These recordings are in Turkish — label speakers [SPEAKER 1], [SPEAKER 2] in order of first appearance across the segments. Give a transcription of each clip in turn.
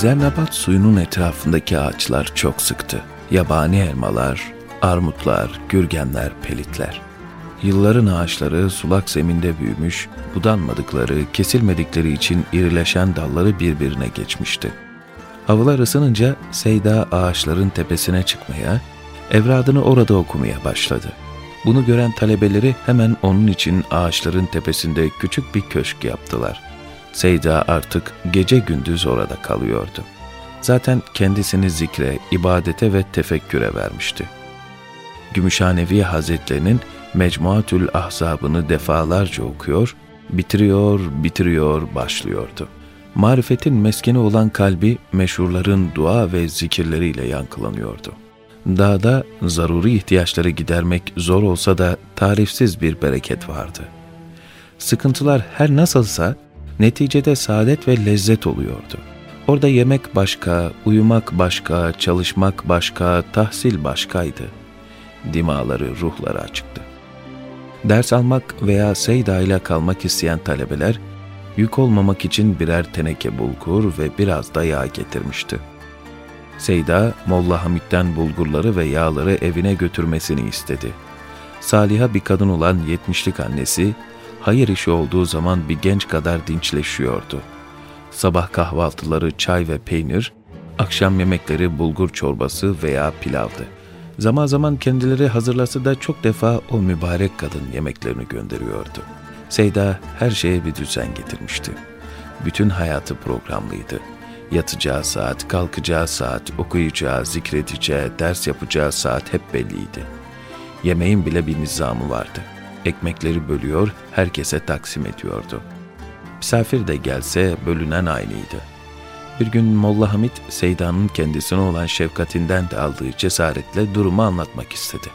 [SPEAKER 1] Zernabat suyunun etrafındaki ağaçlar çok sıktı. Yabani elmalar, armutlar, gürgenler, pelitler. Yılların ağaçları sulak zeminde büyümüş, budanmadıkları, kesilmedikleri için irileşen dalları birbirine geçmişti. Havalar ısınınca Seyda ağaçların tepesine çıkmaya, evradını orada okumaya başladı. Bunu gören talebeleri hemen onun için ağaçların tepesinde küçük bir köşk yaptılar. Seyda artık gece gündüz orada kalıyordu. Zaten kendisini zikre, ibadete ve tefekküre vermişti. Gümüşhanevi Hazretlerinin Mecmuatül Ahzabını defalarca okuyor, bitiriyor, bitiriyor, başlıyordu. Marifetin meskeni olan kalbi meşhurların dua ve zikirleriyle yankılanıyordu. Dağda zaruri ihtiyaçları gidermek zor olsa da tarifsiz bir bereket vardı. Sıkıntılar her nasılsa neticede saadet ve lezzet oluyordu. Orada yemek başka, uyumak başka, çalışmak başka, tahsil başkaydı. Dimaları, ruhları açıktı. Ders almak veya Seyda ile kalmak isteyen talebeler, yük olmamak için birer teneke bulgur ve biraz da yağ getirmişti. Seyda, Molla Hamit'ten bulgurları ve yağları evine götürmesini istedi. Saliha bir kadın olan yetmişlik annesi, hayır işi olduğu zaman bir genç kadar dinçleşiyordu. Sabah kahvaltıları çay ve peynir, akşam yemekleri bulgur çorbası veya pilavdı. Zaman zaman kendileri hazırlasa da çok defa o mübarek kadın yemeklerini gönderiyordu. Seyda her şeye bir düzen getirmişti. Bütün hayatı programlıydı. Yatacağı saat, kalkacağı saat, okuyacağı, zikredeceği, ders yapacağı saat hep belliydi. Yemeğin bile bir nizamı vardı. Ekmekleri bölüyor, herkese taksim ediyordu. Misafir de gelse bölünen aynıydı. Bir gün Molla Hamit, Seyda'nın kendisine olan şefkatinden de aldığı cesaretle durumu anlatmak istedi.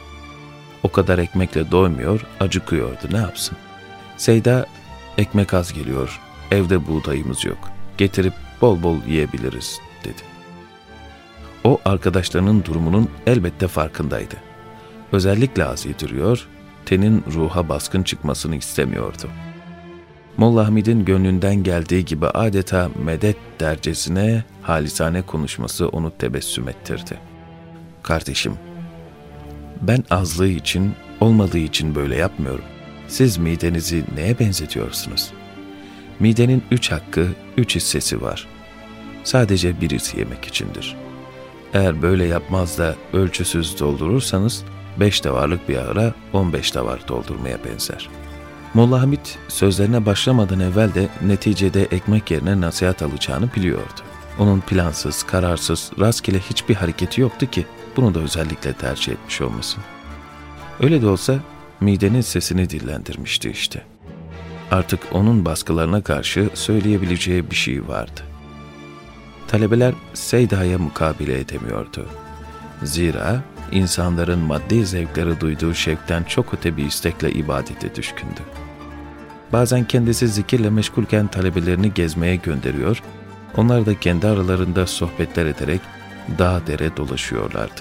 [SPEAKER 1] O kadar ekmekle doymuyor, acıkıyordu, ne yapsın? Seyda, ekmek az geliyor, evde buğdayımız yok, getirip bol bol yiyebiliriz, dedi. O arkadaşlarının durumunun elbette farkındaydı. Özellikle az yediriyor, tenin ruha baskın çıkmasını istemiyordu. Molla Hamid'in gönlünden geldiği gibi adeta medet dercesine halisane konuşması onu tebessüm ettirdi. Kardeşim, ben azlığı için, olmadığı için böyle yapmıyorum. Siz midenizi neye benzetiyorsunuz? Midenin üç hakkı, üç hissesi var. Sadece birisi yemek içindir. Eğer böyle yapmaz da ölçüsüz doldurursanız, beş davarlık bir on beş davar doldurmaya benzer. Molla Hamit sözlerine başlamadan evvel de neticede ekmek yerine nasihat alacağını biliyordu. Onun plansız, kararsız, rastgele hiçbir hareketi yoktu ki bunu da özellikle tercih etmiş olmasın. Öyle de olsa midenin sesini dillendirmişti işte. Artık onun baskılarına karşı söyleyebileceği bir şey vardı. Talebeler Seyda'ya mukabele edemiyordu. Zira insanların maddi zevkleri duyduğu şevkten çok öte bir istekle ibadete düşkündü. Bazen kendisi zikirle meşgulken talebelerini gezmeye gönderiyor, onlar da kendi aralarında sohbetler ederek dağ dere dolaşıyorlardı.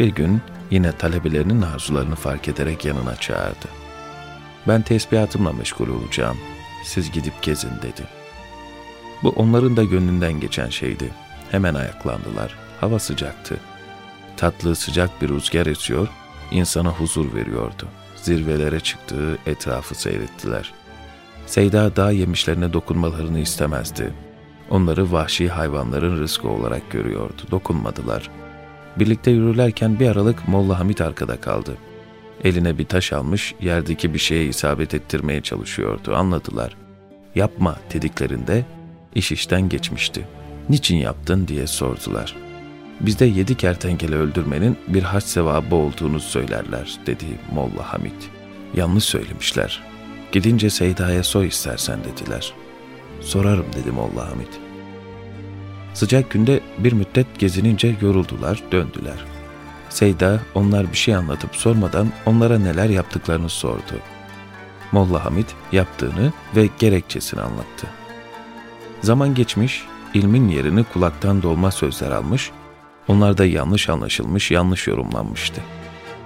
[SPEAKER 1] Bir gün yine talebelerinin arzularını fark ederek yanına çağırdı. Ben tesbihatımla meşgul olacağım, siz gidip gezin dedi. Bu onların da gönlünden geçen şeydi. Hemen ayaklandılar. Hava sıcaktı. Tatlı sıcak bir rüzgar esiyor, insana huzur veriyordu. Zirvelere çıktığı etrafı seyrettiler. Seyda dağ yemişlerine dokunmalarını istemezdi. Onları vahşi hayvanların rızkı olarak görüyordu. Dokunmadılar. Birlikte yürürlerken bir aralık Molla Hamit arkada kaldı. Eline bir taş almış, yerdeki bir şeye isabet ettirmeye çalışıyordu. Anladılar. Yapma dediklerinde iş işten geçmişti. Niçin yaptın diye sordular. Bizde yedi kertenkele öldürmenin bir haç sevabı olduğunu söylerler dedi Molla Hamit. Yanlış söylemişler. Gidince Seyda'ya soy istersen dediler. Sorarım dedi Molla Hamit. Sıcak günde bir müddet gezinince yoruldular, döndüler. Seyda onlar bir şey anlatıp sormadan onlara neler yaptıklarını sordu. Molla Hamit yaptığını ve gerekçesini anlattı. Zaman geçmiş, ilmin yerini kulaktan dolma sözler almış, onlar da yanlış anlaşılmış, yanlış yorumlanmıştı.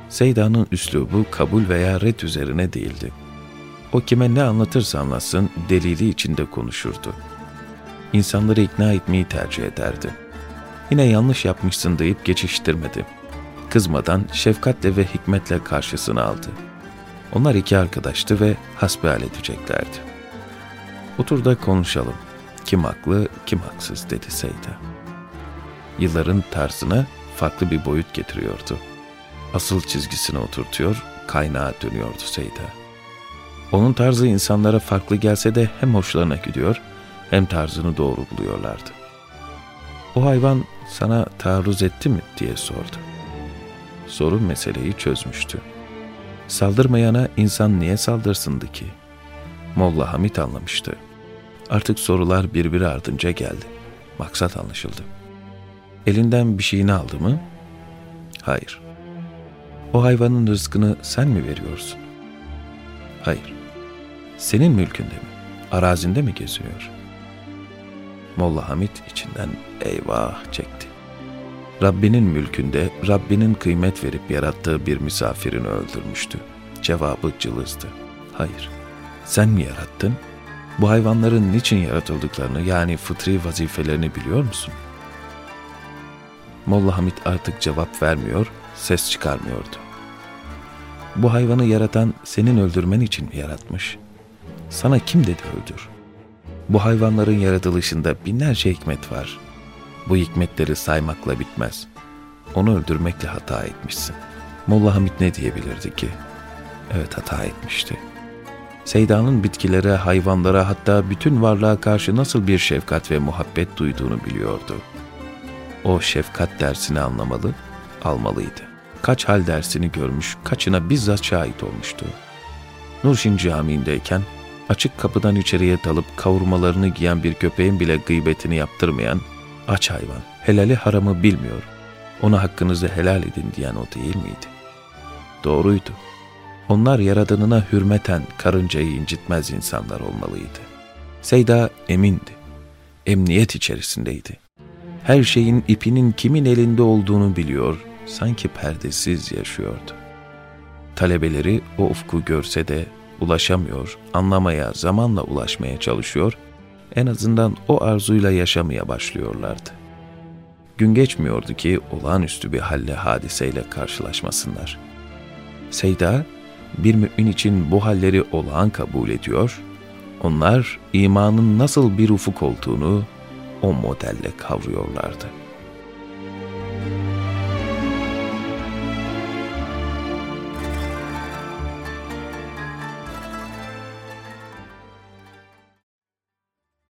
[SPEAKER 1] Seyda'nın üslubu kabul veya red üzerine değildi. O kime ne anlatırsa anlatsın delili içinde konuşurdu. insanları ikna etmeyi tercih ederdi. Yine yanlış yapmışsın deyip geçiştirmedi. Kızmadan şefkatle ve hikmetle karşısına aldı. Onlar iki arkadaştı ve hasbihal edeceklerdi. Otur da konuşalım. Kim haklı, kim haksız dedi Seyda. Yılların tarzına farklı bir boyut getiriyordu. Asıl çizgisine oturtuyor, kaynağa dönüyordu Seyda. Onun tarzı insanlara farklı gelse de hem hoşlarına gidiyor hem tarzını doğru buluyorlardı. O hayvan sana taarruz etti mi diye sordu. Soru meseleyi çözmüştü. Saldırmayana insan niye saldırsındı ki? Molla Hamit anlamıştı. Artık sorular birbiri ardınca geldi. Maksat anlaşıldı. Elinden bir şeyini aldı mı? Hayır. O hayvanın rızkını sen mi veriyorsun? Hayır. Senin mülkünde mi? Arazinde mi geziyor? Molla Hamit içinden eyvah çekti. Rabbinin mülkünde Rabbinin kıymet verip yarattığı bir misafirini öldürmüştü. Cevabı cılızdı. Hayır. Sen mi yarattın? Bu hayvanların niçin yaratıldıklarını yani fıtri vazifelerini biliyor musun? Molla Hamit artık cevap vermiyor, ses çıkarmıyordu. Bu hayvanı yaratan senin öldürmen için mi yaratmış? Sana kim dedi öldür? Bu hayvanların yaratılışında binlerce hikmet var. Bu hikmetleri saymakla bitmez. Onu öldürmekle hata etmişsin. Molla Hamit ne diyebilirdi ki? Evet hata etmişti. Seyda'nın bitkilere, hayvanlara hatta bütün varlığa karşı nasıl bir şefkat ve muhabbet duyduğunu biliyordu. O şefkat dersini anlamalı, almalıydı. Kaç hal dersini görmüş, kaçına bizzat şahit olmuştu. Nurşin Camii'ndeyken açık kapıdan içeriye dalıp kavurmalarını giyen bir köpeğin bile gıybetini yaptırmayan aç hayvan, helali haramı bilmiyor. Ona hakkınızı helal edin diyen o değil miydi? Doğruydu. Onlar yaradanına hürmeten karıncayı incitmez insanlar olmalıydı. Seyda emindi. Emniyet içerisindeydi. Her şeyin ipinin kimin elinde olduğunu biliyor, sanki perdesiz yaşıyordu. Talebeleri o ufku görse de ulaşamıyor, anlamaya, zamanla ulaşmaya çalışıyor, en azından o arzuyla yaşamaya başlıyorlardı. Gün geçmiyordu ki olağanüstü bir halle hadiseyle karşılaşmasınlar. Seyda, bir mümin için bu halleri olağan kabul ediyor, onlar imanın nasıl bir ufuk olduğunu o modelle kavruyorlardı.''